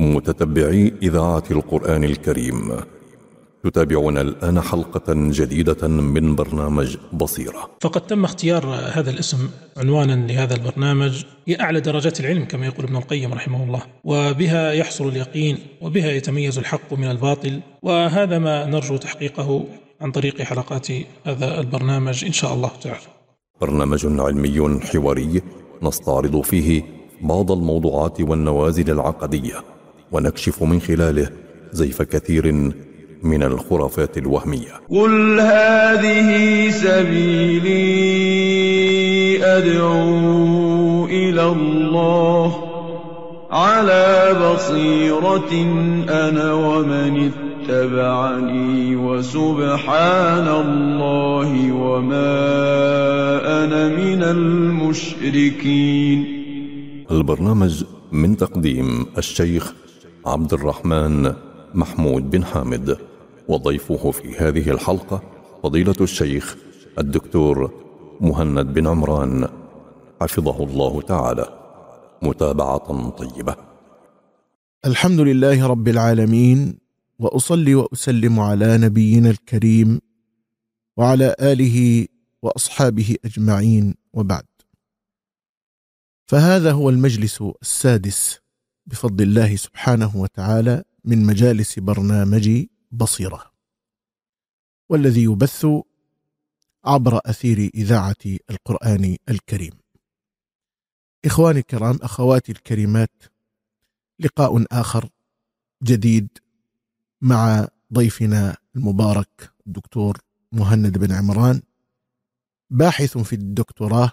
متتبعي إذاعة القرآن الكريم. تتابعون الآن حلقة جديدة من برنامج بصيرة. فقد تم اختيار هذا الاسم عنوانا لهذا البرنامج هي أعلى درجات العلم كما يقول ابن القيم رحمه الله. وبها يحصل اليقين وبها يتميز الحق من الباطل. وهذا ما نرجو تحقيقه عن طريق حلقات هذا البرنامج إن شاء الله تعالى. برنامج علمي حواري نستعرض فيه بعض الموضوعات والنوازل العقدية. ونكشف من خلاله زيف كثير من الخرافات الوهمية. قل هذه سبيلي أدعو إلى الله. على بصيرة أنا ومن اتبعني وسبحان الله وما أنا من المشركين. البرنامج من تقديم الشيخ عبد الرحمن محمود بن حامد وضيفه في هذه الحلقة فضيلة الشيخ الدكتور مهند بن عمران حفظه الله تعالى. متابعة طيبة. الحمد لله رب العالمين وأصلي وأسلم على نبينا الكريم وعلى آله وأصحابه أجمعين وبعد. فهذا هو المجلس السادس بفضل الله سبحانه وتعالى من مجالس برنامج بصيرة والذي يبث عبر أثير إذاعة القرآن الكريم. إخواني الكرام أخواتي الكريمات لقاء آخر جديد مع ضيفنا المبارك الدكتور مهند بن عمران باحث في الدكتوراه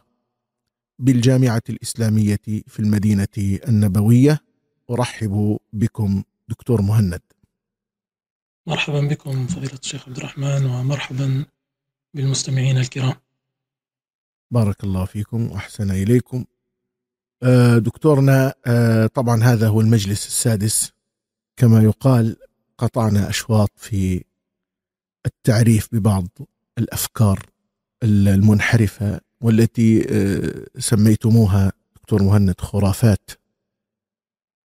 بالجامعة الإسلامية في المدينة النبوية. أرحب بكم دكتور مهند. مرحبا بكم فضيلة الشيخ عبد الرحمن ومرحبا بالمستمعين الكرام. بارك الله فيكم واحسن إليكم. آه، دكتورنا آه، طبعا هذا هو المجلس السادس. كما يقال قطعنا أشواط في التعريف ببعض الأفكار المنحرفة والتي آه، سميتموها دكتور مهند خرافات.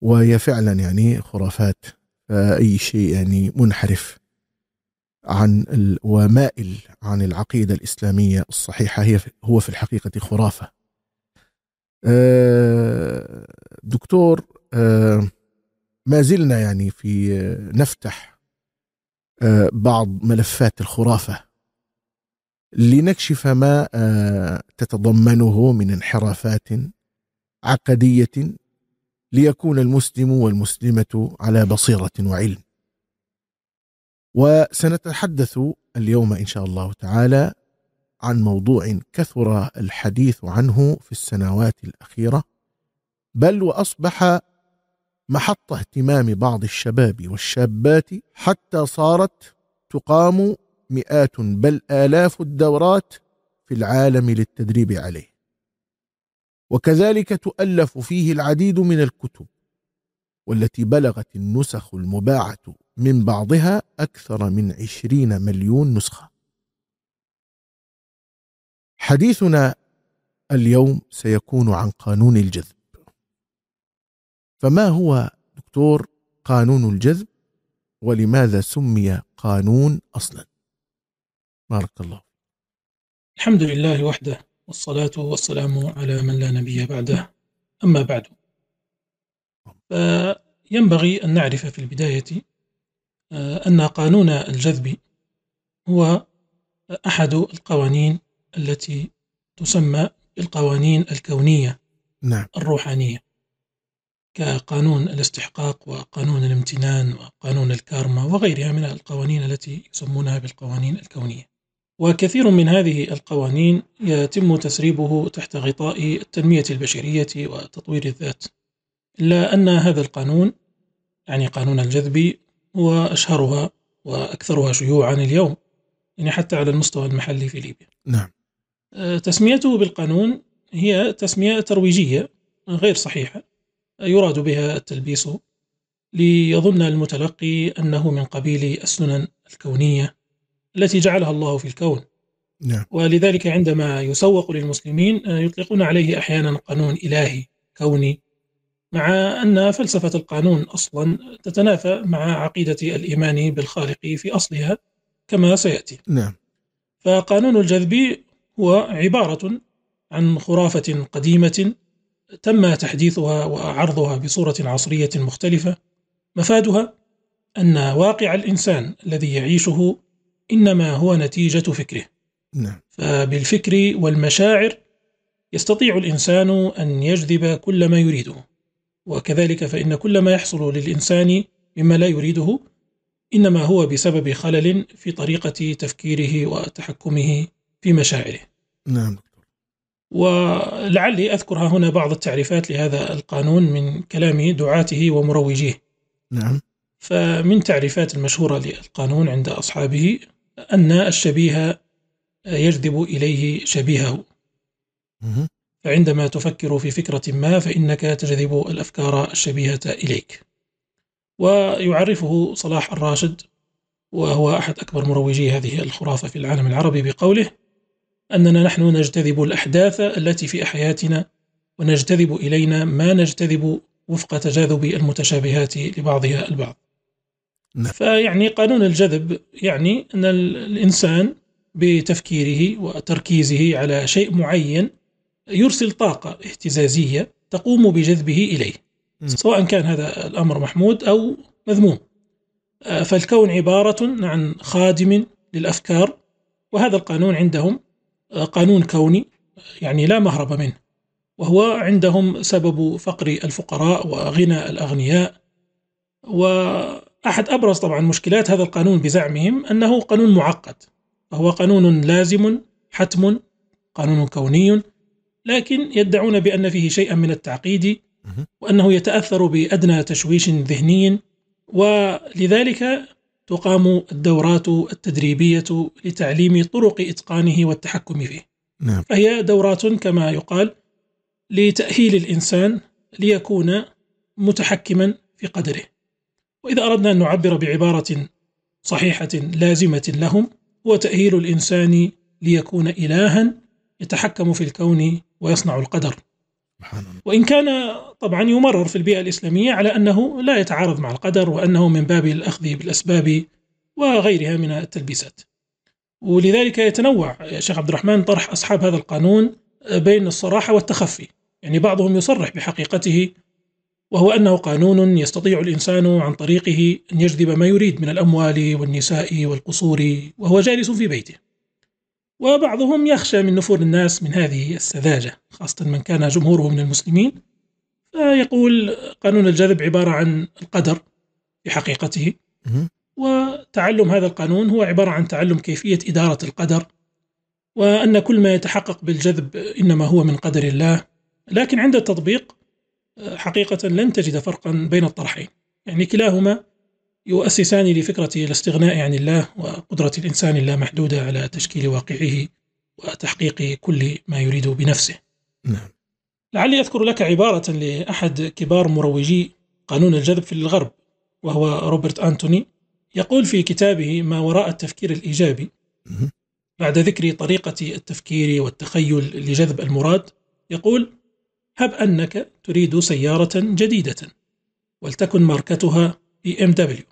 وهي فعلا يعني خرافات فأي شيء يعني منحرف عن ومائل عن العقيدة الإسلامية الصحيحة هي هو في الحقيقة خرافة. آه، دكتور آه، ما زلنا يعني في نفتح آه، بعض ملفات الخرافة لنكشف ما تتضمنه من انحرافات عقدية ليكون المسلم والمسلمة على بصيرة وعلم. وسنتحدث اليوم إن شاء الله تعالى عن موضوع كثر الحديث عنه في السنوات الأخيرة بل وأصبح محط اهتمام بعض الشباب والشابات حتى صارت تقام مئات بل آلاف الدورات في العالم للتدريب عليه. وكذلك تؤلف فيه العديد من الكتب والتي بلغت النسخ المباعة من بعضها أكثر من عشرين مليون نسخة. حديثنا اليوم سيكون عن قانون الجذب. فما هو دكتور قانون الجذب؟ ولماذا سمي قانون أصلا؟ بارك الله الحمد لله وحده. والصلاة والسلام على من لا نبي بعده. أما بعد. فينبغي أن نعرف في البداية آه، أن قانون الجذب هو أحد القوانين التي تسمى بالقوانين الكونية نعم. الروحانية. كقانون الاستحقاق وقانون الامتنان وقانون الكارما وغيرها من القوانين التي يسمونها بالقوانين الكونية. وكثير من هذه القوانين يتم تسريبه تحت غطاء التنمية البشرية وتطوير الذات. إلا أن هذا القانون يعني قانون الجذب هو أشهرها وأكثرها شيوعا اليوم يعني حتى على المستوى المحلي في ليبيا. نعم. تسميته بالقانون هي تسمية ترويجية غير صحيحة يراد بها التلبيس ليظن المتلقي أنه من قبيل السنن الكونية. التي جعلها الله في الكون. نعم. ولذلك عندما يسوق للمسلمين يطلقون عليه أحيانا قانون إلهي كوني مع أن فلسفة القانون أصلا تتنافى مع عقيدة الإيمان بالخالق في أصلها كما سيأتي. نعم. فقانون الجذب هو عبارة عن خرافة قديمة تم تحديثها وعرضها بصورة عصرية مختلفة. مفادها أن واقع الإنسان الذي يعيشه إنما هو نتيجة فكره. نعم. فبالفكر والمشاعر يستطيع الإنسان أن يجذب كل ما يريده وكذلك فإن كل ما يحصل للإنسان مما لا يريده إنما هو بسبب خلل في طريقة تفكيره وتحكمه في مشاعره. نعم. ولعلي أذكر هنا بعض التعريفات لهذا القانون من كلام دعاته ومروجيه. نعم. فمن تعريفات المشهورة للقانون عند أصحابه أن الشبيه يجذب إليه شبيهه. فعندما تفكر في فكرة ما فإنك تجذب الأفكار الشبيهة إليك ويعرفه صلاح الراشد وهو أحد أكبر مروجي هذه الخرافة في العالم العربي بقوله أننا نحن نجتذب الأحداث التي في حياتنا ونجتذب إلينا ما نجتذب وفق تجاذب المتشابهات لبعضها البعض. فيعني قانون الجذب يعني أن الإنسان بتفكيره وتركيزه على شيء معين يرسل طاقة اهتزازية تقوم بجذبه إليه. سواء كان هذا الأمر محمود أو مذموم. آه، فالكون عبارة عن خادم للأفكار وهذا القانون عندهم آه، قانون كوني يعني لا مهرب منه. وهو عندهم سبب فقر الفقراء وغنى الأغنياء وأحد أبرز طبعا مشكلات هذا القانون بزعمهم أنه قانون معقد فهو قانون لازم حتم قانون كوني لكن يدعون بأن فيه شيئا من التعقيد. وأنه يتأثر بأدنى تشويش ذهني ولذلك تقام الدورات التدريبية لتعليم طرق إتقانه والتحكم فيه. نعم. فهي دورات كما يقال لتأهيل الإنسان ليكون متحكما في قدره. وإذا أردنا أن نعبر بعبارة صحيحة لازمة لهم هو تأهيل الإنسان ليكون إلها يتحكم في الكون ويصنع القدر. وإن كان طبعا يمرر في البيئة الإسلامية على أنه لا يتعارض مع القدر وأنه من باب الأخذ بالأسباب وغيرها من التلبيسات. ولذلك يتنوع يا شيخ عبد الرحمن طرح أصحاب هذا القانون بين الصراحة والتخفي. يعني بعضهم يصرح بحقيقته وهو أنه قانون يستطيع الإنسان عن طريقه أن يجذب ما يريد من الأموال والنساء والقصور وهو جالس في بيته. وبعضهم يخشى من نفور الناس من هذه السذاجة خاصة من كان جمهوره من المسلمين. فيقول قانون الجذب عبارة عن القدر في حقيقته. وتعلم هذا القانون هو عبارة عن تعلم كيفية إدارة القدر. وأن كل ما يتحقق بالجذب إنما هو من قدر الله. لكن عند التطبيق حقيقة لن تجد فرقا بين الطرحين. يعني كلاهما يؤسسان لفكرة الاستغناء عن الله وقدرة الإنسان اللامحدودة على تشكيل واقعه وتحقيق كل ما يريد بنفسه. نعم. لعلي أذكر لك عبارة لأحد كبار مروجي قانون الجذب في الغرب وهو روبرت أنتوني يقول في كتابه ما وراء التفكير الإيجابي. بعد ذكر طريقة التفكير والتخيل لجذب المراد يقول هب أنك تريد سيارة جديدة ولتكن ماركتها BMW.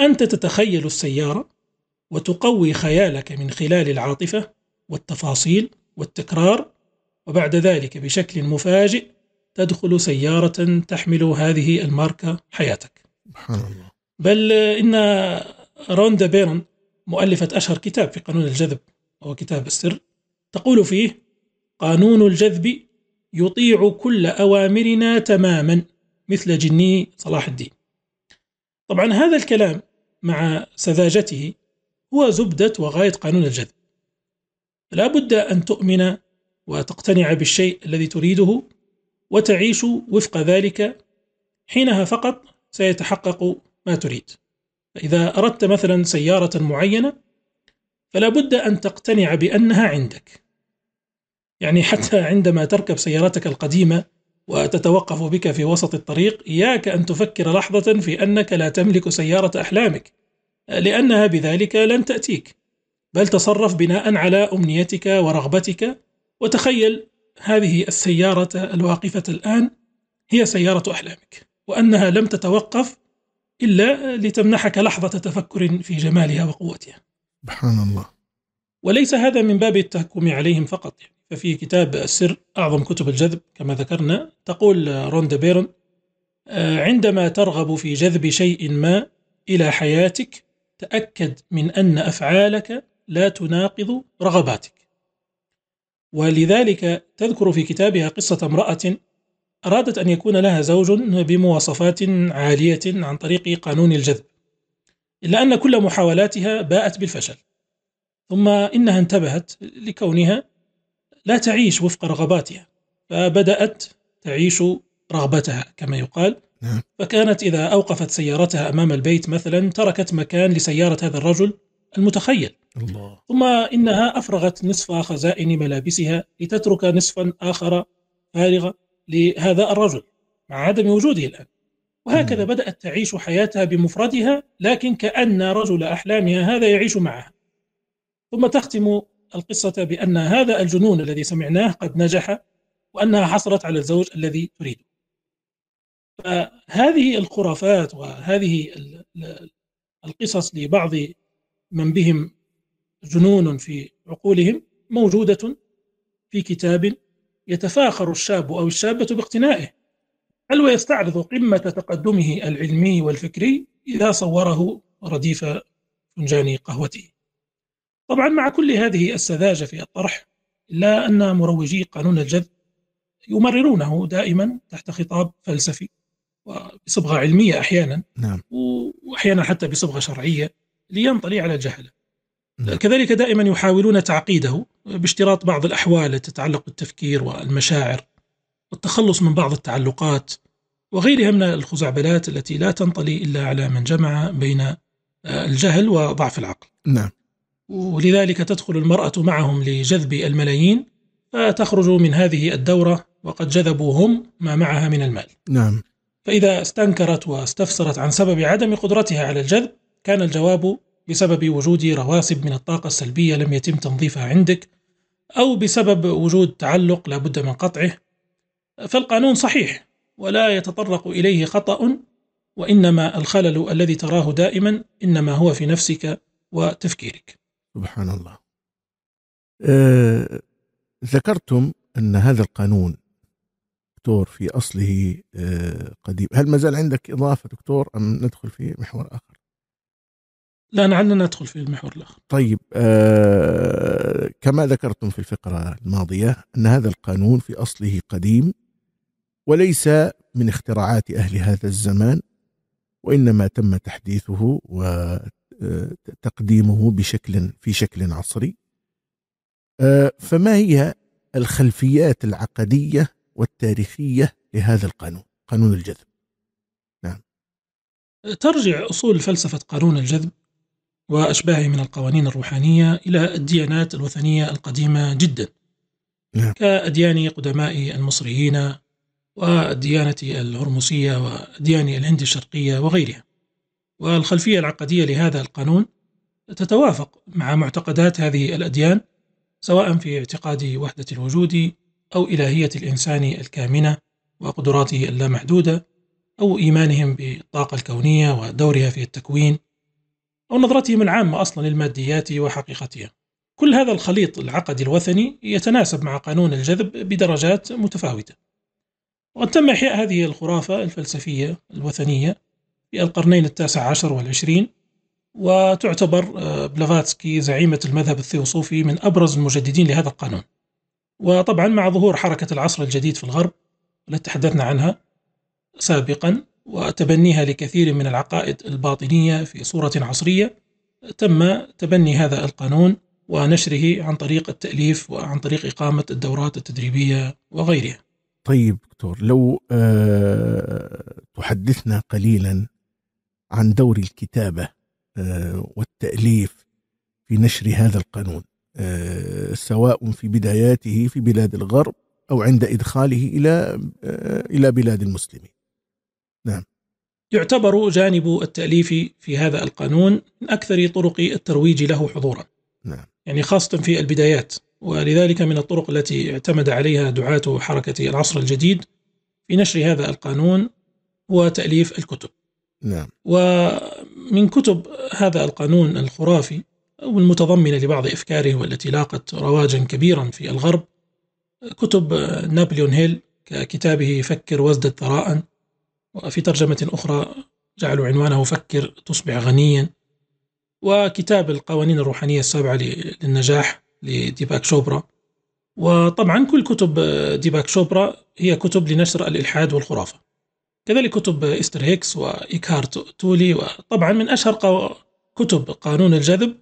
أنت تتخيل السيارة وتقوي خيالك من خلال العاطفة والتفاصيل والتكرار وبعد ذلك بشكل مفاجئ تدخل سيارة تحمل هذه الماركة حياتك. سبحان الله. بل إن روندا بيرن مؤلفة أشهر كتاب في قانون الجذب وهو كتاب السر تقول فيه قانون الجذب يطيع كل أوامرنا تماما مثل جني صلاح الدين. طبعا هذا الكلام مع سذاجته هو زبدة وغاية قانون الجذب. لا بد أن تؤمن وتقتنع بالشيء الذي تريده وتعيش وفق ذلك. حينها فقط سيتحقق ما تريد. فإذا أردت مثلا سيارة معينة فلا بد أن تقتنع بأنها عندك. يعني حتى عندما تركب سيارتك القديمة وتتوقف بك في وسط الطريق إياك أن تفكر لحظة في أنك لا تملك سيارة أحلامك لأنها بذلك لن تأتيك. بل تصرف بناء على أمنيتك ورغبتك وتخيل هذه السيارة الواقفة الآن هي سيارة أحلامك وأنها لم تتوقف إلا لتمنحك لحظة تفكر في جمالها وقوتها. سبحان الله. وليس هذا من باب التهكم عليهم فقط. يعني ففي كتاب السر أعظم كتب الجذب كما ذكرنا تقول روندا بيرون آه، عندما ترغب في جذب شيء ما إلى حياتك تأكد من أن أفعالك لا تناقض رغباتك. ولذلك تذكر في كتابها قصة امرأة أرادت أن يكون لها زوج بمواصفات عالية عن طريق قانون الجذب إلا أن كل محاولاتها باءت بالفشل. ثم إنها انتبهت لكونها لا تعيش وفق رغباتها. فبدأت تعيش رغبتها كما يقال. نعم. فكانت إذا أوقفت سيارتها أمام البيت مثلا تركت مكان لسيارة هذا الرجل المتخيل. الله. ثم إنها أفرغت نصف خزائن ملابسها لتترك نصفا آخر فارغا لهذا الرجل مع عدم وجوده الآن. وهكذا مم. بدأت تعيش حياتها بمفردها لكن كأن رجل أحلامها هذا يعيش معها. ثم تختم القصة بأن هذا الجنون الذي سمعناه قد نجح وأنها حصلت على الزوج الذي تريده. فهذه الخرافات وهذه ال- ال- القصص لبعض من بهم جنون في عقولهم موجودة في كتاب يتفاخر الشاب أو الشابة باقتنائه هل ويستعرض قمة تقدمه العلمي والفكري إذا صوره رديف فنجان قهوته طبعا مع كل هذه السذاجة في الطرح إلا أن مروجي قانون الجذب يمررونه دائما تحت خطاب فلسفي وبصبغة علمية أحيانا نعم. وأحيانا حتى بصبغة شرعية لينطلي على الجهلة نعم. كذلك دائما يحاولون تعقيده باشتراط بعض الأحوال التي تتعلق بالتفكير والمشاعر والتخلص من بعض التعلقات وغيرها من الخزعبلات التي لا تنطلي إلا على من جمع بين آه، الجهل وضعف العقل. نعم. ولذلك تدخل المرأة معهم لجذب الملايين فتخرج من هذه الدورة وقد جذبوا هم ما معها من المال. نعم. فإذا استنكرت واستفسرت عن سبب عدم قدرتها على الجذب كان الجواب بسبب وجود رواسب من الطاقة السلبية لم يتم تنظيفها عندك أو بسبب وجود تعلق لا بد من قطعه. فالقانون صحيح ولا يتطرق إليه خطأ وإنما الخلل الذي تراه دائما إنما هو في نفسك وتفكيرك. سبحان الله. آه، ذكرتم أن هذا القانون دكتور في أصله آه، قديم. هل ما زال عندك إضافة دكتور أم ندخل في محور آخر؟ لا لعلنا ندخل في المحور الآخر. طيب آه كما ذكرتم في الفقرة الماضية أن هذا القانون في أصله قديم وليس من اختراعات أهل هذا الزمان وإنما تم تحديثه وتقديمه بشكل في شكل عصري. آه فما هي الخلفيات العقدية والتاريخية لهذا القانون قانون الجذب؟ ترجع أصول فلسفة قانون الجذب وأشباهه من القوانين الروحانية إلى الديانات الوثنية القديمة جدا. نعم. كأديان قدماء المصريين والديانة الهرمسية وأديان الهند الشرقية وغيرها. والخلفية العقدية لهذا القانون تتوافق مع معتقدات هذه الأديان سواء في اعتقاد وحدة الوجود أو إلهية الإنسان الكامنة وقدراته اللامحدودة أو إيمانهم بالطاقة الكونية ودورها في التكوين أو نظرتهم العامة أصلا للماديات وحقيقتها. كل هذا الخليط العقدي الوثني يتناسب مع قانون الجذب بدرجات متفاوتة. وقد تم إحياء هذه الخرافة الفلسفية الوثنية في القرنين التاسع عشر والعشرين وتعتبر آه، بلافاتسكي زعيمة المذهب الثيوصوفي من أبرز المجددين لهذا القانون. وطبعا مع ظهور حركة العصر الجديد في الغرب التي تحدثنا عنها سابقا وتبنيها لكثير من العقائد الباطنية في صورة عصرية تم تبني هذا القانون ونشره عن طريق التأليف وعن طريق إقامة الدورات التدريبية وغيرها. طيب دكتور لو آه تحدثنا قليلا عن دور الكتابة آه والتأليف في نشر هذا القانون آه سواء في بداياته في بلاد الغرب أو عند إدخاله إلى آه إلى بلاد المسلمين. يعتبر جانب التأليف في هذا القانون من أكثر طرق الترويج له حضورا. نعم. يعني خاصة في البدايات ولذلك من الطرق التي اعتمد عليها دعاة حركة العصر الجديد في نشر هذا القانون هو تأليف الكتب. نعم. ومن كتب هذا القانون الخرافي والمتضمنة لبعض أفكاره والتي لاقت رواجا كبيرا في الغرب كتب نابليون هيل ككتابه فكر وازدد ثراء وفي ترجمة أخرى جعلوا عنوانه فكر تصبح غنيا وكتاب القوانين الروحانية السابعة للنجاح لديباك شوبرا. وطبعا كل كتب ديباك شوبرا هي كتب لنشر الإلحاد والخرافة. كذلك كتب إستر هيكس وإيكارت تولي وطبعا من أشهر كتب قانون الجذب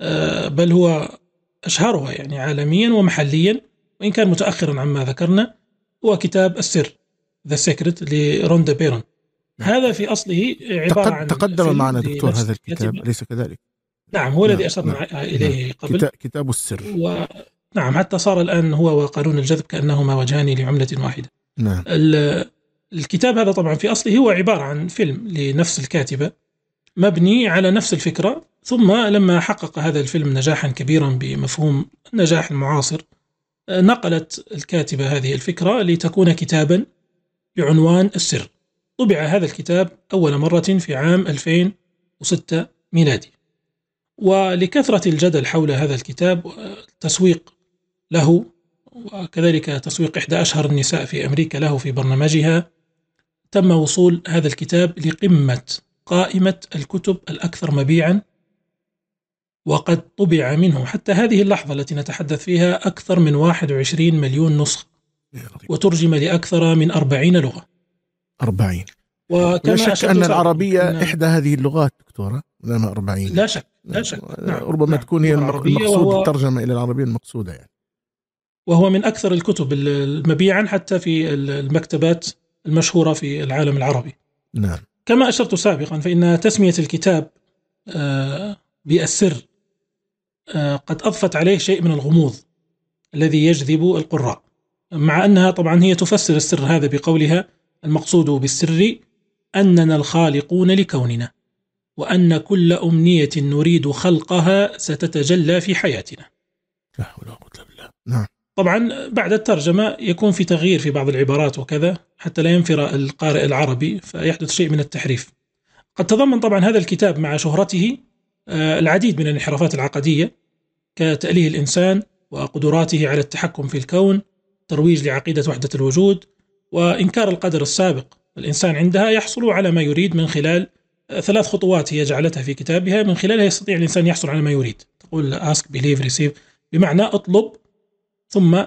آه، بل هو أشهرها يعني عالميا ومحليا وإن كان متأخرا عما ذكرنا هو كتاب السر The Secret لروندا بايرن هذا في أصله عبارة عن تقدم معنا دكتور هذا الكتاب أليس كذلك؟ نعم هو نعم. الذي أشرنا نعم. إليه نعم. قبل كتاب السر و... نعم حتى صار الآن هو وقانون الجذب كأنهما وجهان لعملة واحدة نعم. الكتاب هذا طبعا في أصله هو عبارة عن فيلم لنفس الكاتبة مبني على نفس الفكرة ثم لما حقق هذا الفيلم نجاحا كبيرا بمفهوم النجاح المعاصر نقلت الكاتبة هذه الفكرة لتكون كتابا بعنوان السر. طبع هذا الكتاب أول مرة في عام 2006 ميلادي. ولكثرة الجدل حول هذا الكتاب تسويق له وكذلك تسويق إحدى أشهر النساء في أمريكا له في برنامجها تم وصول هذا الكتاب لقمة قائمة الكتب الأكثر مبيعا وقد طبع منه. حتى هذه اللحظة التي نتحدث فيها أكثر من 21 مليون نسخة وترجم لأكثر من 40 لغة. 40 وكما لا شك أن العربية إن إحدى هذه اللغات دكتورة لما 40 لا شك لا شك. نعم. ربما نعم. تكون هي المقصود وهو الترجمة إلى العربية المقصودة يعني. وهو من أكثر الكتب المبيعا حتى في المكتبات المشهورة في العالم العربي. نعم. كما أشرت سابقا فإن تسمية الكتاب آه، بالسر آه، قد أضفت عليه شيء من الغموض الذي يجذب القراء. مع أنها طبعا هي تفسر السر هذا بقولها المقصود بالسر أننا الخالقون لكوننا وأن كل أمنية نريد خلقها ستتجلى في حياتنا. لا حول ولا قوة إلا بالله. نعم. طبعا بعد الترجمة يكون في تغيير في بعض العبارات وكذا حتى لا ينفر القارئ العربي فيحدث شيء من التحريف. قد تضمن طبعا هذا الكتاب مع شهرته آه، العديد من الانحرافات العقدية كتأليه الإنسان وقدراته على التحكم في الكون ترويج لعقيدة وحدة الوجود وإنكار القدر السابق الإنسان عندها يحصل على ما يريد من خلال آه، ثلاث خطوات هي جعلتها في كتابها من خلالها يستطيع الإنسان يحصل على ما يريد. تقول ask believe receive. بمعنى اطلب ثم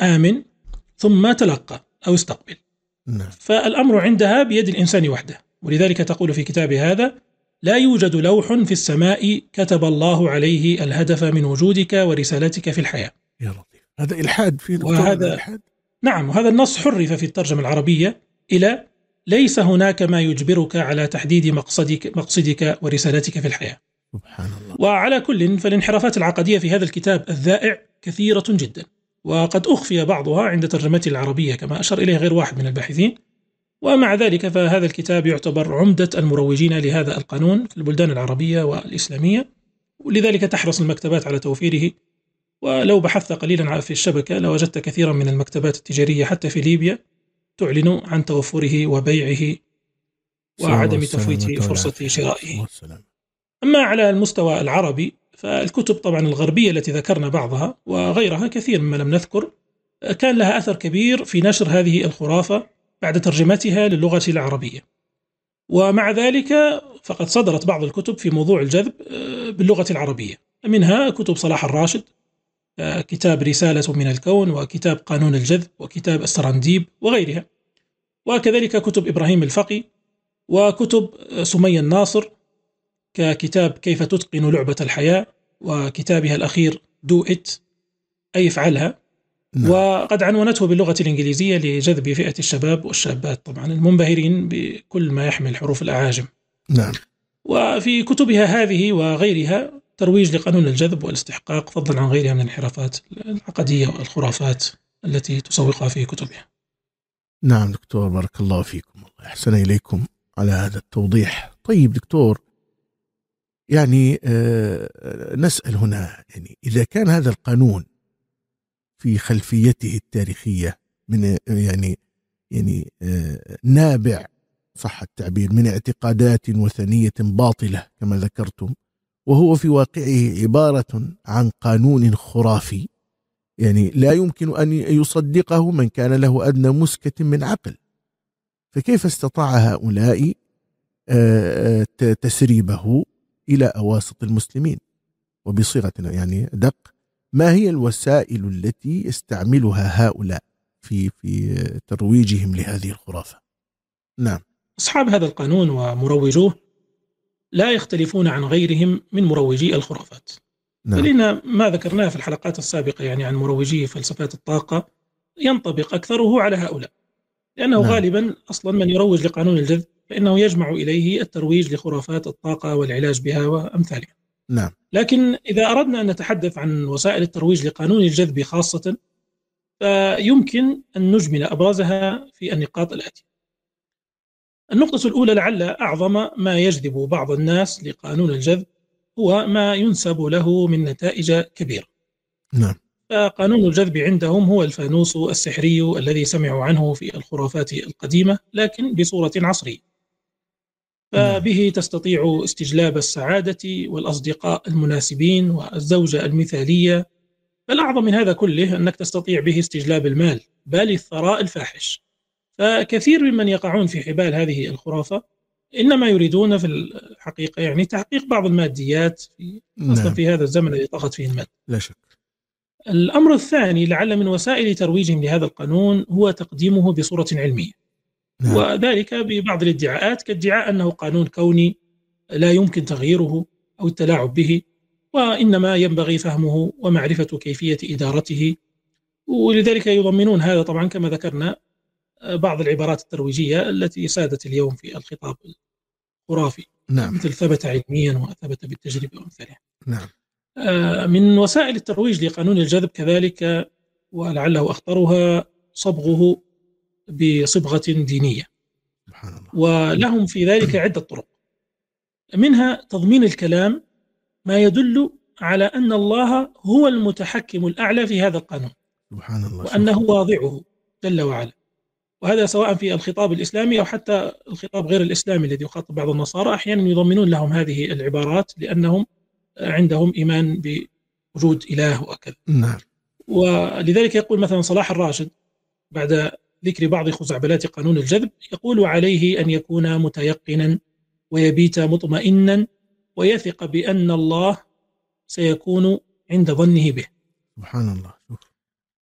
آمن ثم تلقى أو استقبل. نعم. فالأمر عندها بيد الإنسان وحده ولذلك تقول في كتابها هذا لا يوجد لوح في السماء كتب الله عليه الهدف من وجودك ورسالتك في الحياة. يا لطيف. هذا إلحاد في وهذا إلحاد؟ نعم وهذا النص حرف في الترجمة العربية إلى ليس هناك ما يجبرك على تحديد مقصدك, مقصدك ورسالتك في الحياة. سبحان الله. وعلى كل فالانحرافات العقدية في هذا الكتاب الذائع كثيرة جدا وقد أخفي بعضها عند ترجمته العربية كما أشار إليه غير واحد من الباحثين. ومع ذلك فهذا الكتاب يعتبر عمدة المروجين لهذا القانون في البلدان العربية والإسلامية ولذلك تحرص المكتبات على توفيره. ولو بحثت قليلا في الشبكة لوجدت كثيرا من المكتبات التجارية حتى في ليبيا تعلن عن توفره وبيعه وعدم تفويت فرصة شرائه. أما على المستوى العربي فالكتب طبعا الغربية التي ذكرنا بعضها وغيرها كثير مما لم نذكر كان لها أثر كبير في نشر هذه الخرافة بعد ترجمتها للغة العربية. ومع ذلك فقد صدرت بعض الكتب في موضوع الجذب آه، باللغة العربية. منها كتب صلاح الراشد آه، كتاب رسالة من الكون وكتاب قانون الجذب وكتاب السرانديب وغيرها. وكذلك كتب إبراهيم الفقي وكتب سمية الناصر ككتاب كيف تتقن لعبة الحياة وكتابها الأخير Do It أي افعلها. نعم. وقد عنونته باللغة الإنجليزية لجذب فئة الشباب والشابات طبعا المنبهرين بكل ما يحمل حروف الأعاجم. نعم. وفي كتبها هذه وغيرها ترويج لقانون الجذب والاستحقاق فضلا عن غيرها من الانحرافات العقدية والخرافات التي تسوقها في كتبها. نعم دكتور بارك الله فيكم. الله أحسن إليكم على هذا التوضيح. طيب دكتور يعني آه نسأل هنا يعني إذا كان هذا القانون في خلفيته التاريخية من يعني يعني آه، نابع صح التعبير من اعتقادات وثنية باطلة كما ذكرتم وهو في واقعه عبارة عن قانون خرافي يعني لا يمكن أن يصدقه من كان له أدنى مسكة من عقل. فكيف استطاع هؤلاء آه، تسريبه؟ إلى أواسط المسلمين. وبصيغة يعني دق ما هي الوسائل التي يستعملها هؤلاء في في ترويجهم لهذه الخرافة؟ نعم. أصحاب هذا القانون ومروجوه لا يختلفون عن غيرهم من مروجي الخرافات. نعم. لأن ما ذكرناه في الحلقات السابقة يعني عن مروجي فلسفات الطاقة ينطبق أكثره على هؤلاء. لأنه نعم. غالبا أصلا من يروج لقانون الجذب فإنه يجمع إليه الترويج لخرافات الطاقة والعلاج بها وأمثالها. نعم. لكن إذا أردنا أن نتحدث عن وسائل الترويج لقانون الجذب خاصة فيمكن أن نجمل أبرزها في النقاط الآتية. النقطة الأولى لعل أعظم ما يجذب بعض الناس لقانون الجذب هو ما ينسب له من نتائج كبيرة. نعم. فقانون الجذب عندهم هو الفانوس السحري الذي سمعوا عنه في الخرافات القديمة لكن بصورة عصرية. فبه نعم. تستطيع استجلاب السعادة والأصدقاء المناسبين والزوجة المثالية. الأعظم من هذا كله أنك تستطيع به استجلاب المال بل الثراء الفاحش. فكثير ممن يقعون في حبال هذه الخرافة إنما يريدون في الحقيقة يعني تحقيق بعض الماديات في خاصة نعم. في هذا الزمن الذي طغت فيه المال. لا شك. الأمر الثاني لعل من وسائل ترويجهم لهذا القانون هو تقديمه بصورة علمية. نعم. وذلك ببعض الادعاءات كادعاء أنه قانون كوني لا يمكن تغييره أو التلاعب به وإنما ينبغي فهمه ومعرفة كيفية إدارته ولذلك يضمنون هذا طبعا كما ذكرنا بعض العبارات الترويجية التي سادت اليوم في الخطاب الخرافي نعم. مثل ثبت علميا وثبت بالتجربة وأمثالها نعم. آه، من وسائل الترويج لقانون الجذب كذلك ولعله أخطرها صبغه بصبغة دينية. سبحان الله. ولهم في ذلك عدة طرق. منها تضمين الكلام ما يدل على أن الله هو المتحكم الأعلى في هذا القانون. سبحان الله. وأنه واضعه جل وعلا. وهذا سواء في الخطاب الإسلامي أو حتى الخطاب غير الإسلامي الذي يخاطب بعض النصارى أحيانا يضمنون لهم هذه العبارات لأنهم عندهم إيمان بوجود إله وكذا. نعم. ولذلك يقول مثلا صلاح الراشد بعد ذكر بعض خزعبلات قانون الجذب يقول عليه أن يكون متيقنا ويبيت مطمئنا ويثق بأن الله سيكون عند ظنه به. سبحان الله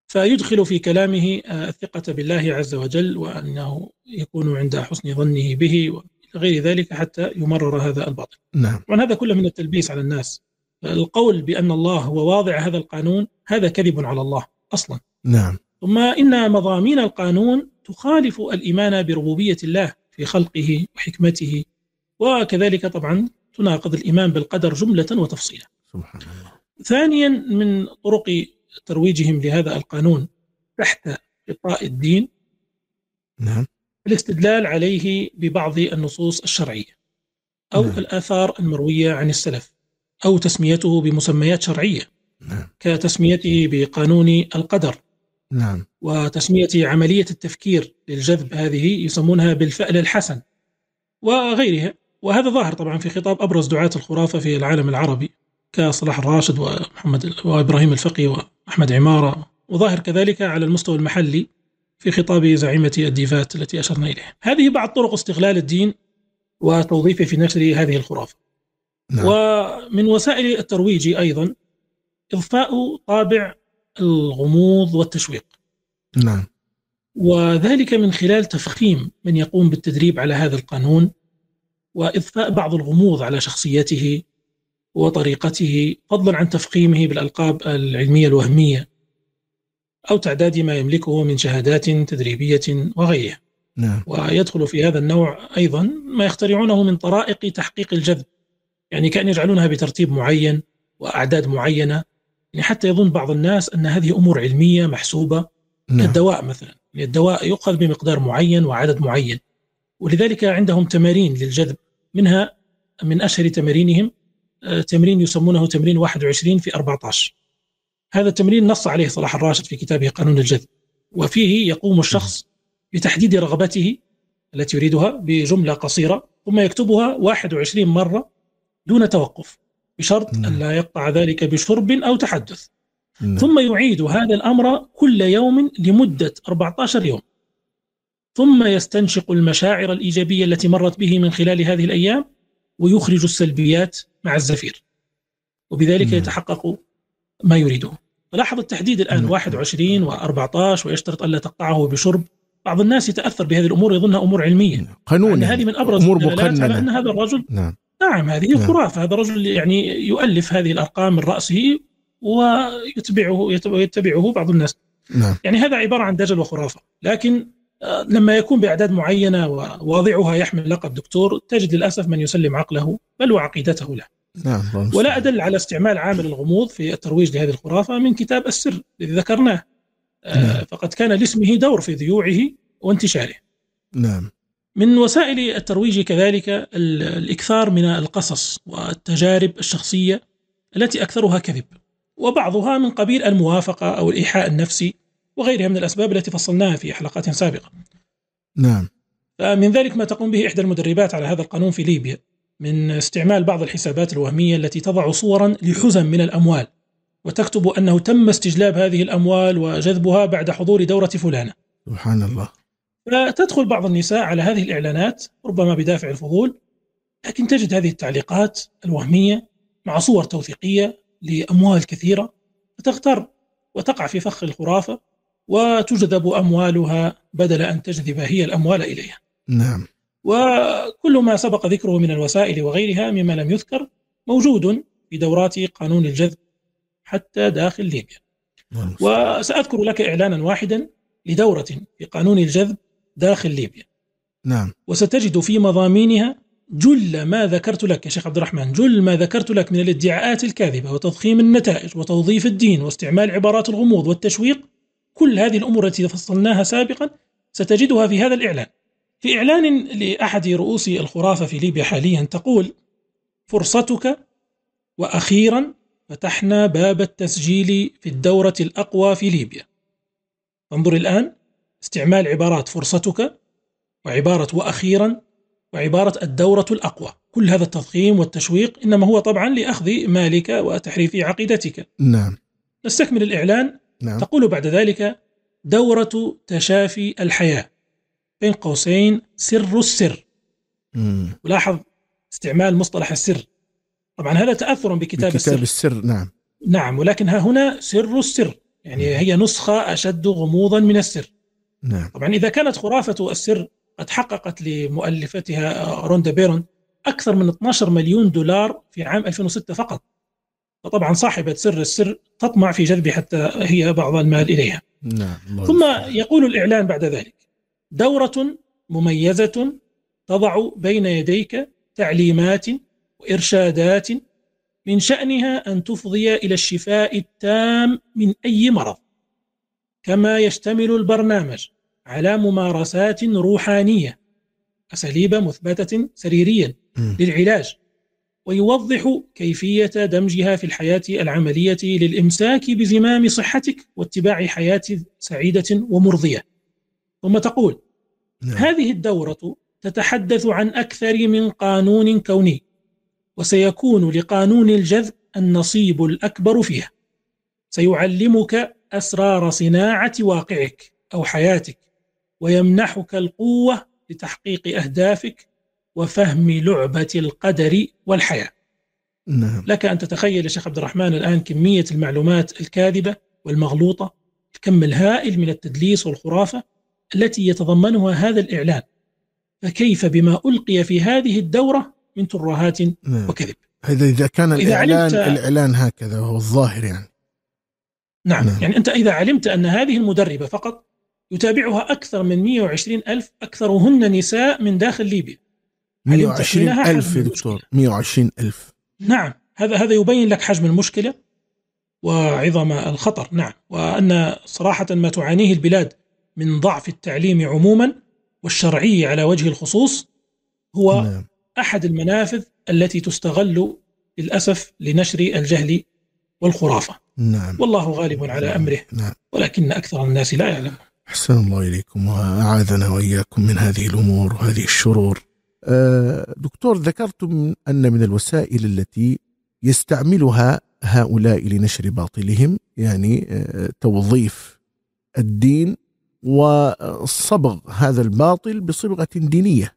فيدخل في كلامه آه، الثقة بالله عز وجل وأنه يكون عند حسن ظنه به وغير ذلك حتى يمرر هذا الباطل. نعم. وأن هذا كله من التلبيس على الناس. القول بأن الله هو واضع هذا القانون هذا كذب على الله أصلا. نعم. ثم إن مضامين القانون تخالف الإيمان بربوبية الله في خلقه وحكمته وكذلك طبعا تناقض الإيمان بالقدر جملة وتفصيلا سبحان الله ثانيا من طرق ترويجهم لهذا القانون تحت غطاء الدين نعم الاستدلال عليه ببعض النصوص الشرعية أو نعم. الآثار المروية عن السلف أو تسميته بمسميات شرعية نعم. كتسميته بقانون القدر نعم. وتسمية عملية التفكير للجذب هذه يسمونها بالفأل الحسن وغيرها وهذا ظاهر طبعا في خطاب أبرز دعاة الخرافة في العالم العربي كصلاح الراشد ومحمد وإبراهيم الفقي وأحمد عمارة وظاهر كذلك على المستوى المحلي في خطاب زعيمة الديفات التي أشرنا إليها هذه بعض طرق استغلال الدين وتوظيفه في نشر هذه الخرافة نعم. ومن وسائل الترويج أيضا إضفاء طابع الغموض والتشويق. نعم. وذلك من خلال تفخيم من يقوم بالتدريب على هذا القانون وإضفاء بعض الغموض على شخصيته وطريقته فضلا عن تفخيمه بالألقاب العلمية الوهمية أو تعداد ما يملكه من شهادات تدريبية وغيرها. نعم. ويدخل في هذا النوع أيضا ما يخترعونه من طرائق تحقيق الجذب يعني كأن يجعلونها بترتيب معين وأعداد معينة يعني حتى يظن بعض الناس أن هذه أمور علمية محسوبة نعم. كالدواء مثلا. يعني الدواء يؤخذ بمقدار معين وعدد معين. ولذلك عندهم تمارين للجذب. منها من أشهر تمارينهم آه، تمرين يسمونه تمرين 21 في 14 هذا التمرين نص عليه صلاح الراشد في كتابه قانون الجذب. وفيه يقوم الشخص بتحديد رغبته التي يريدها بجملة قصيرة ثم يكتبها 21 مرة دون توقف. بشرط نعم. أن لا يقطع ذلك بشرب أو تحدث نعم. ثم يعيد هذا الأمر كل يوم لمدة 14 يوم ثم يستنشق المشاعر الإيجابية التي مرت به من خلال هذه الأيام ويخرج السلبيات مع الزفير وبذلك نعم. يتحقق ما يريده فلاحظ التحديد الآن نعم. 21 و14 ويشترط ألا تقطعه بشرب بعض الناس يتأثر بهذه الأمور يظنها أمور علمية قانون. هذه من أبرز أمور على مقننة هذا الرجل نعم نعم هذه نعم. خرافة هذا رجل يعني يؤلف هذه الأرقام من رأسه ويتبعه يتبعه بعض الناس. نعم. يعني هذا عبارة عن دجل وخرافة. لكن آه، لما يكون بأعداد معينة وواضعها يحمل لقب دكتور تجد للأسف من يسلم عقله بل وعقيدته له. نعم ولا. أدل على استعمال عامل الغموض في الترويج لهذه الخرافة من كتاب السر الذي ذكرناه. آه، نعم. فقد كان لاسمه دور في ذيوعه وانتشاره. نعم. من وسائل الترويج كذلك ال- الإكثار من القصص والتجارب الشخصية التي أكثرها كذب وبعضها من قبيل الموافقة أو الإيحاء النفسي وغيرها من الأسباب التي فصلناها في حلقات سابقة. نعم. فمن ذلك ما تقوم به إحدى المدربات على هذا القانون في ليبيا من استعمال بعض الحسابات الوهمية التي تضع صورا لحزم من الأموال وتكتب أنه تم استجلاب هذه الأموال وجذبها بعد حضور دورة فلانة. سبحان الله. فتدخل بعض النساء على هذه الإعلانات ربما بدافع الفضول لكن تجد هذه التعليقات الوهمية مع صور توثيقية لأموال كثيرة فتغتر وتقع في فخ الخرافة وتجذب أموالها بدل أن تجذب هي الأموال إليها. نعم. وكل ما سبق ذكره من الوسائل وغيرها مما لم يذكر موجود في دورات قانون الجذب حتى داخل ليبيا. المستعان. وسأذكر لك إعلانا واحدا لدورة في قانون الجذب داخل ليبيا. نعم. وستجد في مضامينها جل ما ذكرت لك يا شيخ عبد الرحمن جل ما ذكرت لك من الادعاءات الكاذبة وتضخيم النتائج وتوظيف الدين واستعمال عبارات الغموض والتشويق. كل هذه الأمور التي فصلناها سابقا ستجدها في هذا الإعلان. في إعلان لأحد رؤوس الخرافة في ليبيا حاليا تقول فرصتك وأخيرا فتحنا باب التسجيل في الدورة الأقوى في ليبيا. انظر الآن استعمال عبارات فرصتك وعبارة وأخيرا وعبارة الدورة الأقوى. كل هذا التضخيم والتشويق إنما هو طبعا لأخذ مالك وتحريف عقيدتك. نعم. نستكمل الإعلان. نعم. تقول بعد ذلك دورة تشافي الحياة بين قوسين سر السر. مم. ولاحظ استعمال مصطلح السر. طبعا هذا تأثر بكتاب, بكتاب السر السر نعم. نعم ولكن ها هنا سر السر. يعني هي نسخة أشد غموضا من السر. نعم. طبعا إذا كانت خرافة السر قد حققت لمؤلفتها روندا بيرون أكثر من 12 مليون دولار في عام 2006 فقط. فطبعا صاحبة سر السر تطمع في جذب حتى هي بعض المال إليها. نعم ثم. يقول الإعلان بعد ذلك دورة مميزة تضع بين يديك تعليمات وإرشادات من شأنها أن تفضي إلى الشفاء التام من أي مرض. كما يشتمل البرنامج على ممارسات روحانية أساليب مثبتة سريريا. للعلاج ويوضح كيفية دمجها في الحياة العملية للإمساك بزمام صحتك واتباع حياة سعيدة ومرضية ثم تقول نعم. هذه الدورة تتحدث عن أكثر من قانون كوني وسيكون لقانون الجذب النصيب الأكبر فيها سيعلمك أسرار صناعة واقعك أو حياتك ويمنحك القوة لتحقيق أهدافك وفهم لعبة القدر والحياة. نعم. لك أن تتخيل يا شيخ عبد الرحمن الآن كمية المعلومات الكاذبة والمغلوطة الكم الهائل من التدليس والخرافة التي يتضمنها هذا الإعلان. فكيف بما ألقي في هذه الدورة من ترهات نعم. وكذب؟ هذا إذا كان وإذا الإعلان علمت- الإعلان هكذا وهو الظاهر يعني. نعم. نعم. يعني أنت إذا علمت أن هذه المدربة فقط يتابعها أكثر من 120 ألف أكثرهن نساء من داخل ليبيا. علمت 120 حينها ألف يا دكتور. 120 ألف. نعم. هذا هذا يبين لك حجم المشكلة وعظم الخطر. نعم. وأن صراحة ما تعانيه البلاد من ضعف التعليم عموما والشرعي على وجه الخصوص هو نعم. أحد المنافذ التي تستغل للأسف لنشر الجهل والخرافة. نعم. والله غالب على أمره. نعم. ولكن أكثر الناس لا يعلم أحسن الله إليكم وأعاذنا وإياكم من هذه الأمور وهذه الشرور. آه، دكتور ذكرتم أن من الوسائل التي يستعملها هؤلاء لنشر باطلهم يعني آه، توظيف الدين وصبغ هذا الباطل بصبغة دينية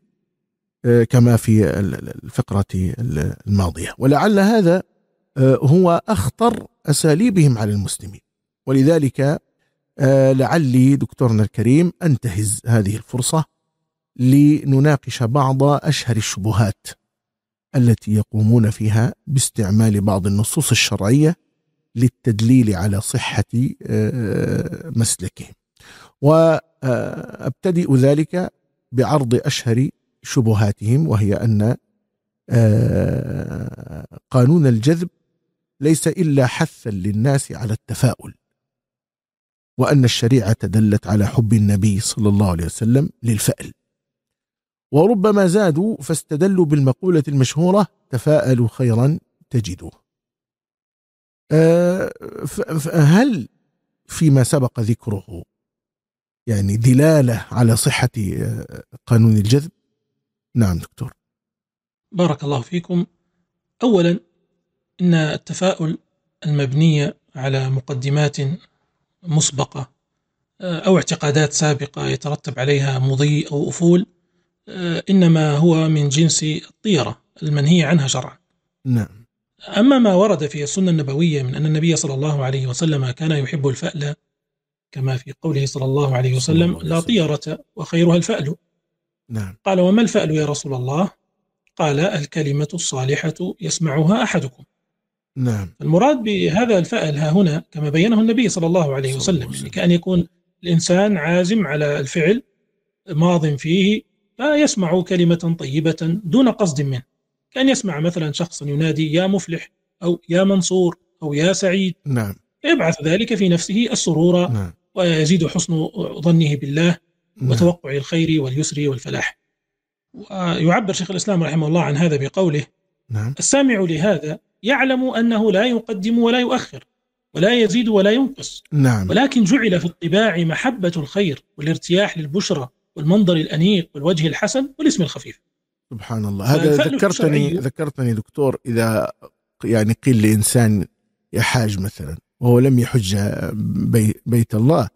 آه، كما في الفقرة الماضية. ولعل هذا هو أخطر أساليبهم على المسلمين ولذلك آه، لعلي دكتورنا الكريم انتهز هذه الفرصة لنناقش بعض أشهر الشبهات التي يقومون فيها باستعمال بعض النصوص الشرعية للتدليل على صحة آه، مسلكهم. وأبتدئ ذلك بعرض أشهر شبهاتهم وهي آه، قانون الجذب ليس إلا حثا للناس على التفاؤل وأن الشريعة دلت على حب النبي صلى الله عليه وسلم للفأل. وربما زادوا فاستدلوا بالمقولة المشهورة تفاءلوا خيرا تجدوه. أه هل فيما سبق ذكره يعني دلالة على صحة آه، قانون الجذب؟ نعم دكتور. بارك الله فيكم. أولا إن التفاؤل المبنية على مقدمات مسبقة آه، أو اعتقادات سابقة يترتب عليها مضي أو أفول آه، إنما هو من جنس الطيرة المنهية عنها شرعا. نعم. أما ما ورد في السنة النبوية من أن النبي صلى الله عليه وسلم كان يحب الفأل كما في قوله صلى الله عليه وسلم لا طيرة وخيرها الفأل. نعم. قال وما الفأل يا رسول الله؟ قال الكلمة الصالحة يسمعها أحدكم. نعم المراد بهذا الفأل ها هنا كما بينه النبي صلى الله عليه وسلم يعني كأن يكون الإنسان عازم على الفعل ماض فيه فيسمع كلمة طيبة دون قصد منه كأن يسمع مثلا شخصا ينادي يا مفلح أو يا منصور أو يا سعيد نعم يبعث ذلك في نفسه السرور نعم. ويزيد حسن ظنه بالله نعم. وتوقع الخير واليسر والفلاح ويعبر شيخ الإسلام رحمه الله عن هذا بقوله نعم. السامع لهذا يعلم أنه لا يقدم ولا يؤخر ولا يزيد ولا ينقص. نعم. ولكن جعل في الطباع محبة الخير والارتياح للبشرى والمنظر الأنيق والوجه الحسن والاسم الخفيف. سبحان الله. هذا ذكرتني ذكرتني دكتور إذا يعني قيل لإنسان يحاج مثلا وهو لم يحج بي بيت الله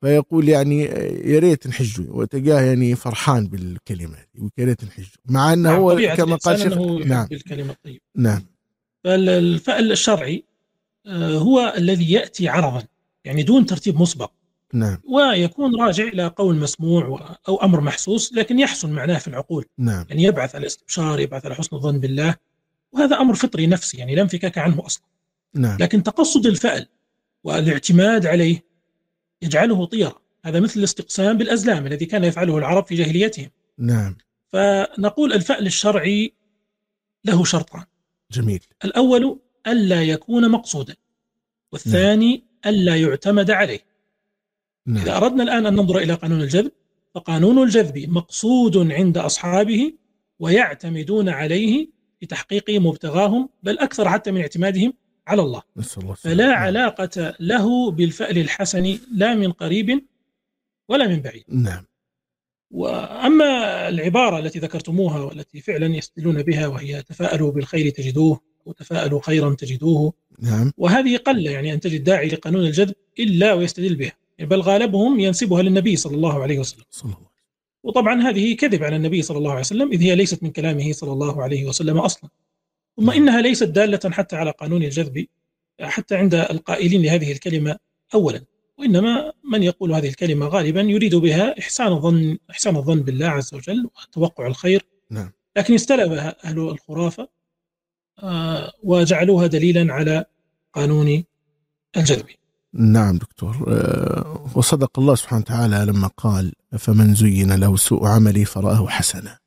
فيقول يعني يا ريت نحجه وتلقاه يعني فرحان بالكلمة ويا ريت نحجه. مع أنه نعم هو كما قال شيخ نعم. بالكلمة الطيبة. نعم. فالفعل الشرعي آه، هو الذي يأتي عرضا يعني دون ترتيب مسبق. نعم. ويكون راجع إلى قول مسموع أو أمر محسوس لكن يحسن معناه في العقول. نعم. يعني يبعث على الاستبشار يبعث على حسن الظن بالله. وهذا أمر فطري نفسي يعني لا انفكاك عنه أصلا. نعم. لكن تقصد الفعل والاعتماد عليه يجعله طيرة هذا مثل الاستقسام بالأزلام الذي كان يفعله العرب في جاهليتهم. نعم. فنقول الفعل الشرعي له شرطان. جميل الأول ألا يكون مقصودا والثاني نعم. ألا يعتمد عليه نعم. إذا أردنا الآن أن ننظر إلى قانون الجذب فقانون الجذب مقصود عند أصحابه ويعتمدون عليه في تحقيق مبتغاهم بل أكثر حتى من اعتمادهم على الله الله فلا نعم. علاقة له بالفأل الحسن لا من قريب ولا من بعيد نعم وأما العبارة التي ذكرتموها والتي فعلا يستدلون بها وهي تفاءلوا بالخير تجدوه وتفاءلوا خيرا تجدوه نعم. وهذه قل يعني أن تجد داعي لقانون الجذب إلا ويستدل بها بل غالبهم ينسبها للنبي صلى الله عليه وسلم. صلى الله وطبعا هذه كذب على النبي صلى الله عليه وسلم إذ هي ليست من كلامه صلى الله عليه وسلم أصلا. ثم نعم. إنها ليست دالة حتى على قانون الجذب حتى عند القائلين لهذه الكلمة أولا. وإنما من يقول هذه الكلمة غالبا يريد بها إحسان الظن إحسان الظن بالله عز وجل وتوقع الخير. نعم. لكن استلبها أهل الخرافة آه، وجعلوها دليلا على قانون الجذب. نعم دكتور. آه، وصدق الله سبحانه وتعالى لما قال فمن زين له سوء عملي فرآه حسنا.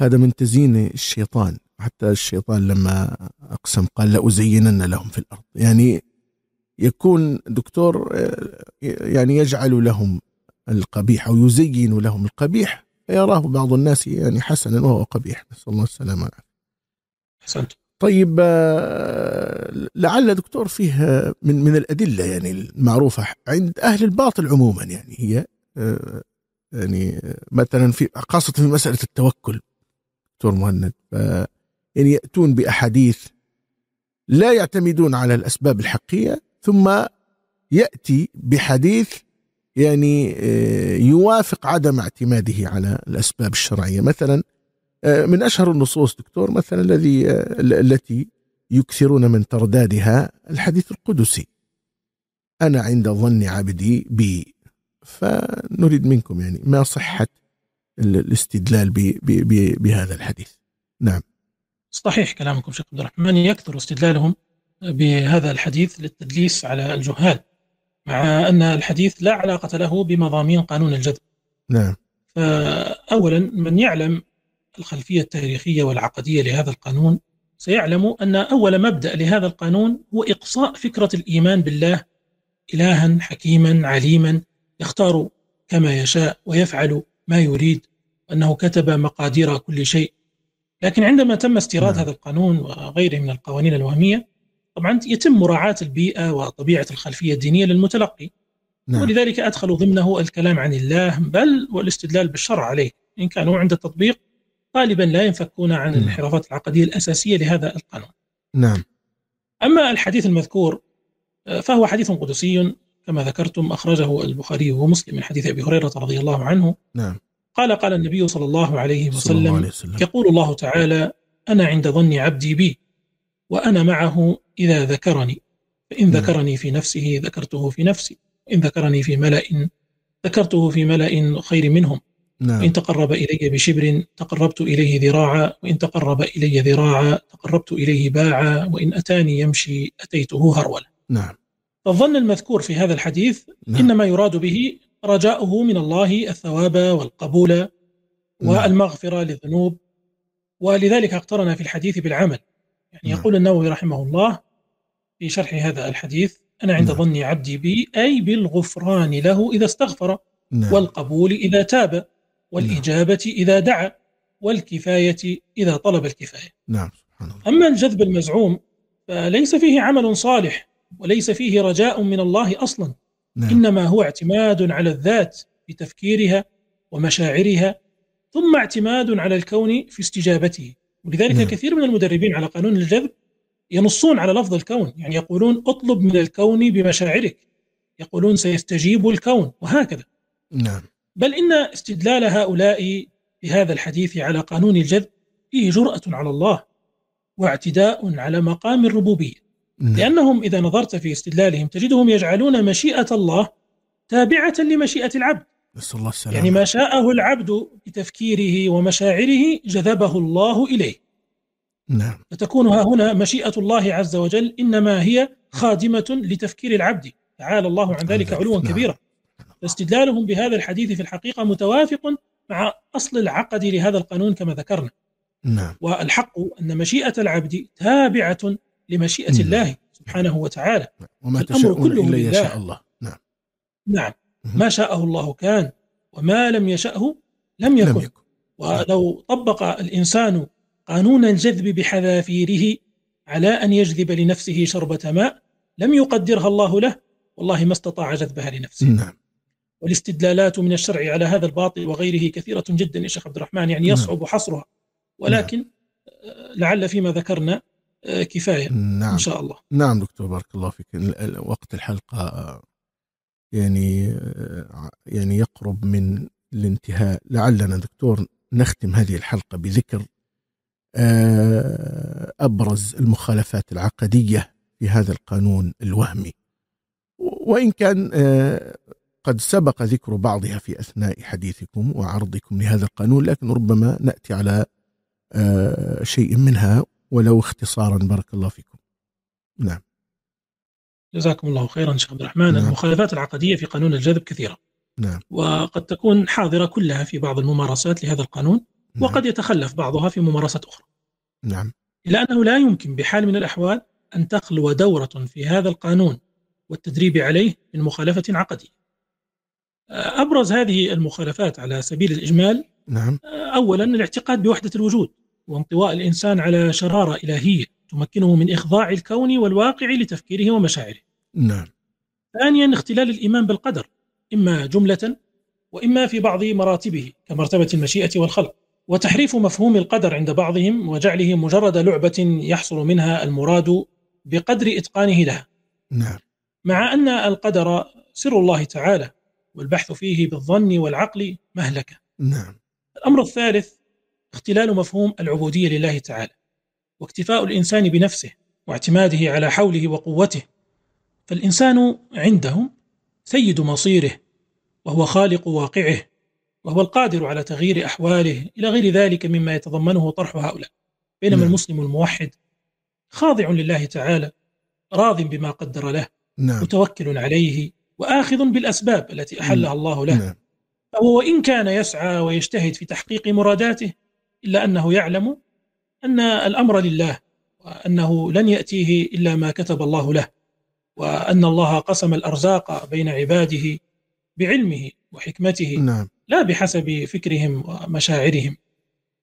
هذا من تزيين الشيطان. حتى الشيطان لما أقسم قال لأزينن لهم في الأرض. يعني يكون دكتور آه، يعني يجعل لهم القبيح أو يزين لهم القبيح. فيراه بعض الناس يعني حسنا وهو قبيح. نسأل الله السلامة أحسنت. طيب آه، لعل دكتور فيه آه، من من الأدلة يعني المعروفة عند أهل الباطل عموما يعني هي يعني مثلا في خاصة في مسألة التوكل دكتور مهند. يعني يأتون بأحاديث لا يعتمدون على الأسباب الحقيقية ثم يأتي بحديث يعني يوافق عدم اعتماده على الأسباب الشرعية. مثلا آه، من أشهر النصوص دكتور مثلا الذي آه، التي يكثرون من تردادها الحديث القدسي. أنا عند ظن عبدي بي فنريد منكم يعني ما صحة الاستدلال بهذا الحديث. نعم. صحيح كلامكم شيخ عبد الرحمن يكثر استدلالهم بهذا الحديث للتدليس على الجهال مع أن الحديث لا علاقة له بمضامين قانون الجذب. نعم. فاولا من يعلم الخلفية التاريخية والعقدية لهذا القانون سيعلم أن أول مبدأ لهذا القانون هو إقصاء فكرة الإيمان بالله إلها حكيما عليما يختار كما يشاء ويفعل ما يريد أنه كتب مقادير كل شيء. لكن عندما تم استيراد نعم. هذا القانون وغيره من القوانين الوهمية طبعا يتم مراعاة البيئة وطبيعة الخلفية الدينية للمتلقي. نعم. ولذلك أدخلوا ضمنه الكلام عن الله بل والاستدلال بالشرع عليه. إن كانوا عند التطبيق غالبا لا ينفكون عن نعم. الانحرافات العقدية الأساسية لهذا القانون. نعم. أما الحديث المذكور فهو حديث قدسي كما ذكرتم أخرجه البخاري ومسلم من حديث أبي هريرة رضي الله عنه. نعم. قال قال النبي صلى الله عليه وسلم, الله عليه وسلم. يقول الله تعالى أنا عند ظن عبدي بي. وأنا معه إذا ذكرني. فإن. ذكرني في نفسه ذكرته في نفسي. وإن ذكرني في ملأ ذكرته في ملأ خير منهم. نعم. إن تقرب إلي بشبر تقربت إليه ذراعا. وإن تقرب إلي ذراعا تقربت إليه باعا. وإن أتاني يمشي أتيته هرولا نعم. فالظن المذكور في هذا الحديث نعم. إنما يراد به رجاؤه من الله الثواب والقبول نعم. والمغفرة للذنوب. ولذلك اقترن في الحديث بالعمل. يعني نعم. يقول النووي رحمه الله في شرح هذا الحديث أنا عند نعم. ظن عبدي بي أي بالغفران له إذا استغفر نعم. والقبول إذا تاب والإجابة إذا دعا والكفاية إذا طلب الكفاية نعم. أما الجذب المزعوم فليس فيه عمل صالح وليس فيه رجاء من الله أصلا نعم. إنما هو اعتماد على الذات بتفكيرها ومشاعرها ثم اعتماد على الكون في استجابته ولذلك نعم. كثير من المدربين على قانون الجذب ينصون على لفظ الكون. يعني يقولون اطلب من الكون بمشاعرك. يقولون سيستجيب الكون وهكذا. نعم. بل إن استدلال هؤلاء بهذا الحديث على قانون الجذب فيه جرأة على الله واعتداء على مقام الربوبية. نعم. لأنهم إذا نظرت في استدلالهم تجدهم يجعلون مشيئة الله تابعة لمشيئة العبد. نسأل الله السلامة. يعني ما شاءه العبد بتفكيره ومشاعره جذبه الله إليه. نعم. فتكون ها هنا مشيئة الله عز وجل إنما هي خادمة لتفكير العبد. تعالى الله عن ذلك علوا نعم. كبيرا. فاستدلالهم بهذا الحديث في الحقيقة متوافق مع أصل العقد لهذا القانون كما ذكرنا. نعم. والحق أن مشيئة العبد تابعة لمشيئة نعم. الله سبحانه وتعالى. وما كله إلا يشاء الله. نعم. نعم. ما شاءه الله كان وما لم يشأه لم يكن, لم يكن. ولو طبق الإنسان قانون الجذب بحذافيره على أن يجذب لنفسه شربة ماء لم يقدرها الله له والله ما استطاع جذبها لنفسه نعم والاستدلالات من الشرع على هذا الباطل وغيره كثيرة جدا يا شيخ عبد الرحمن يعني نعم. يصعب حصرها ولكن نعم. لعل فيما ذكرنا آه، كفاية نعم. إن شاء الله نعم دكتور بارك الله فيك وقت الحلقة يعني يعني يقرب من الانتهاء لعلنا دكتور نختم هذه الحلقة بذكر آه، أبرز المخالفات العقدية في هذا القانون الوهمي وإن كان آه، قد سبق ذكر بعضها في أثناء حديثكم وعرضكم لهذا القانون لكن ربما نأتي على آه، شيء منها ولو اختصارا بارك الله فيكم. نعم. جزاكم الله خيرا شيخ عبد الرحمن نعم. المخالفات العقدية في قانون الجذب كثيرة. نعم. وقد تكون حاضرة كلها في بعض الممارسات لهذا القانون نعم. وقد يتخلف بعضها في ممارسات أخرى. نعم. الا أنه لا يمكن بحال من الأحوال أن تخلو دورة في هذا القانون والتدريب عليه من مخالفة عقدية. أبرز هذه المخالفات على سبيل الإجمال نعم أولا الاعتقاد بوحدة الوجود وانطواء الإنسان على شرارة إلهية وتمكنه من إخضاع الكون والواقع لتفكيره ومشاعره نعم. ثانيا اختلال الإيمان بالقدر إما جملة وإما في بعض مراتبه كمرتبة المشيئة والخلق. وتحريف مفهوم القدر عند بعضهم وجعله مجرد لعبة يحصل منها المراد بقدر إتقانه لها. نعم. مع أن القدر سر الله تعالى والبحث فيه بالظن والعقل مهلكة. نعم. الأمر الثالث اختلال مفهوم العبودية لله تعالى واكتفاء الإنسان بنفسه واعتماده على حوله وقوته. فالإنسان عندهم سيد مصيره وهو خالق واقعه وهو القادر على تغيير أحواله إلى غير ذلك مما يتضمنه طرح هؤلاء بينما نعم. المسلم الموحد خاضع لله تعالى راض بما قدر له نعم. متوكل عليه وآخذ بالأسباب التي أحلها الله له. نعم. فهو وإن كان يسعى ويجتهد في تحقيق مراداته إلا أنه يعلم أن الأمر لله وأنه لن يأتيه إلا ما كتب الله له. وأن الله قسم الأرزاق بين عباده بعلمه وحكمته نعم. لا بحسب فكرهم ومشاعرهم.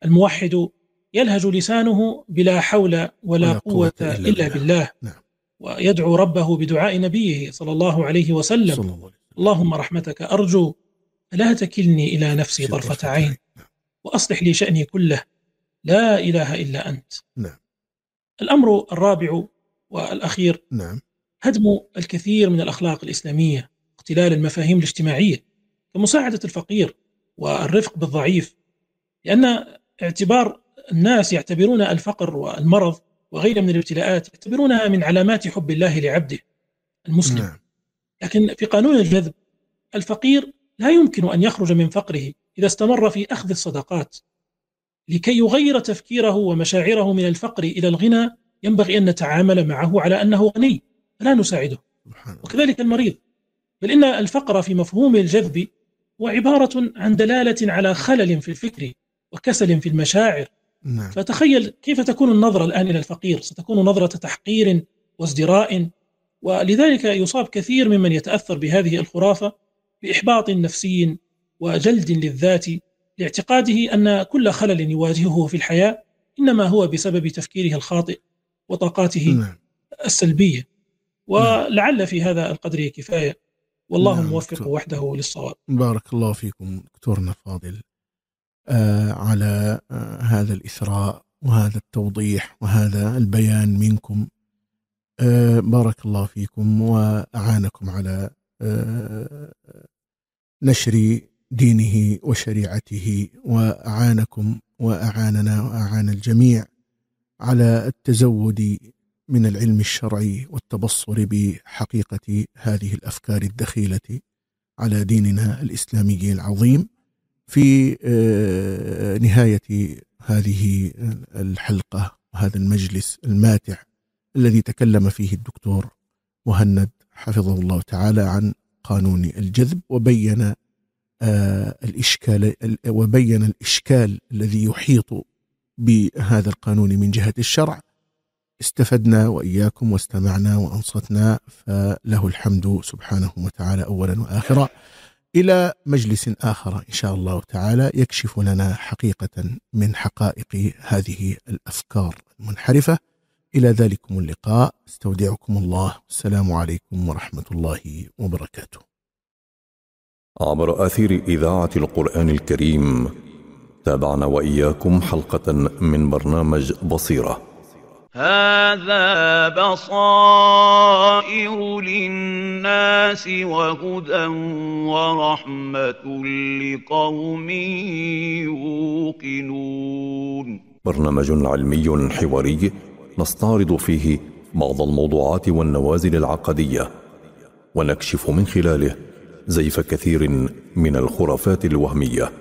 الموحد يلهج لسانه بلا حول ولا, ولا قوة, قوة إلا إلا بالله. نعم. ويدعو ربه بدعاء نبيه صلى الله عليه وسلم. صلى الله عليه وسلم. اللهم رحمتك أرجو لا تكلني إلى نفسي طرفة عين. وأصلح لي شأني كله. لا إله إلا أنت. نعم. الأمر الرابع والأخير نعم. هدم الكثير من الأخلاق الإسلامية اختلال المفاهيم الاجتماعية كمساعدة الفقير والرفق بالضعيف لأن اعتبار الناس يعتبرون الفقر والمرض وغيرها من الابتلاءات يعتبرونها من علامات حب الله لعبده المسلم. نعم. لكن في قانون الجذب الفقير لا يمكن أن يخرج من فقره إذا استمر في أخذ الصدقات. لكي يغير تفكيره ومشاعره من الفقر إلى الغنى ينبغي أن نتعامل معه على أنه غني. فلا نساعده. وكذلك المريض. بل إن الفقر في مفهوم الجذب هو عبارة عن دلالة على خلل في الفكر وكسل في المشاعر. نعم. فتخيل كيف تكون النظرة الآن إلى الفقير؟ ستكون نظرة تحقير وازدراء. ولذلك يصاب كثير ممن يتأثر بهذه الخرافة بإحباط نفسي وجلد للذات لاعتقاده أن كل خلل يواجهه في الحياة إنما هو بسبب تفكيره الخاطئ وطاقاته نعم. السلبية. ولعل في هذا القدر كفاية. والله نعم، الموفق دكتور. وحده للصواب. بارك الله فيكم دكتورنا الفاضل آه على آه هذا الإثراء وهذا التوضيح وهذا البيان منكم. آه بارك الله فيكم وأعانكم على آه نشر دينه وشريعته. وأعانكم وأعاننا وأعان الجميع على التزود من العلم الشرعي والتبصر بحقيقة هذه الأفكار الدخيلة على ديننا الإسلامي العظيم في آه، نهاية هذه الحلقة وهذا المجلس الماتع الذي تكلم فيه الدكتور مهند حفظه الله تعالى عن قانون الجذب وبين آه، الإشكال وبين الإشكال الذي يحيط بهذا القانون من جهة الشرع. استفدنا وإياكم واستمعنا وأنصتنا فله الحمد سبحانه وتعالى أولا وآخرا. إلى مجلس آخر إن شاء الله تعالى يكشف لنا حقيقة من حقائق هذه الأفكار المنحرفة. إلى ذلكم اللقاء. استودعكم الله. السلام عليكم ورحمة الله وبركاته. عبر أثير إذاعة القرآن الكريم تابعنا وإياكم حلقة من برنامج بصيرة. هذا بصائر للناس وهدى ورحمة لقوم يوقنون. برنامج علمي حواري نستعرض فيه بعض الموضوعات والنوازل العقدية ونكشف من خلاله زيف كثير من الخرافات الوهمية.